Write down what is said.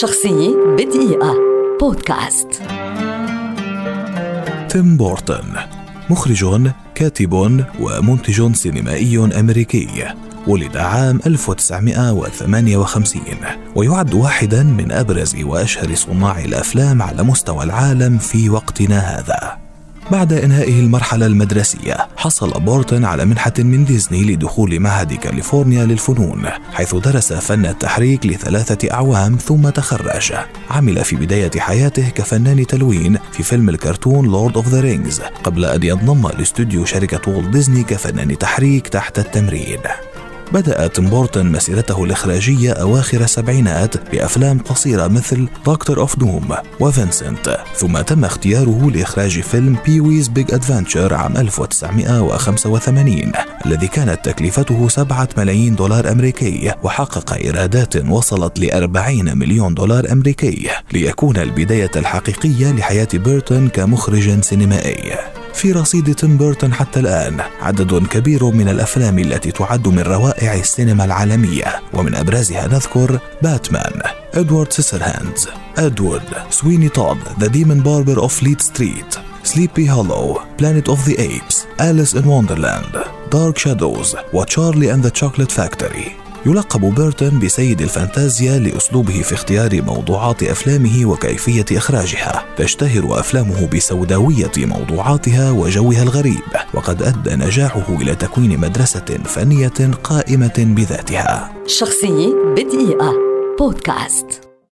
شخصية بدقيقة. بودكاست. تيم بورتون. مخرج كاتب ومنتج سينمائي أمريكي. ولد عام 1958 ويعد واحدا من أبرز وأشهر صناع الأفلام على مستوى العالم في وقتنا هذا. بعد إنهائه المرحلة المدرسية حصل بورتن على منحة من ديزني لدخول معهد كاليفورنيا للفنون حيث درس فن التحريك لثلاثة أعوام ثم تخرج. عمل في بداية حياته كفنان تلوين في فيلم الكرتون Lord of the Rings قبل أن ينضم لاستوديو شركة والت ديزني كفنان تحريك تحت التمرين. بدأ تيم بورتون مسيرته الإخراجية أواخر السبعينات بأفلام قصيرة مثل Doctor of Doom و Vincent ثم تم اختياره لإخراج فيلم Pee-wee's Big Adventure عام 1985 الذي كانت تكلفته 7 ملايين دولار أمريكي وحقق إيرادات وصلت ل 40 مليون دولار أمريكي ليكون البداية الحقيقية لحياة بيرتون كمخرج سينمائي. في رصيد تيم بيرتون حتى الآن. عدد كبير من الأفلام التي تعد من روائع السينما العالمية. ومن أبرزها نذكر Batman Edward Scissorhands Ed Wood Sweeney Todd the Demon Barber of Fleet Street Sleepy Hollow Planet of the Apes Alice in Wonderland Dark Shadows و Charlie and the Chocolate Factory يلقب بيرتون بسيد الفانتازيا لأسلوبه في اختيار موضوعات أفلامه وكيفية إخراجها. تشتهر أفلامه بسوداوية موضوعاتها وجوها الغريب وقد أدى نجاحه إلى تكوين مدرسة فنية قائمة بذاتها. شخصية بدقيقة. بودكاست.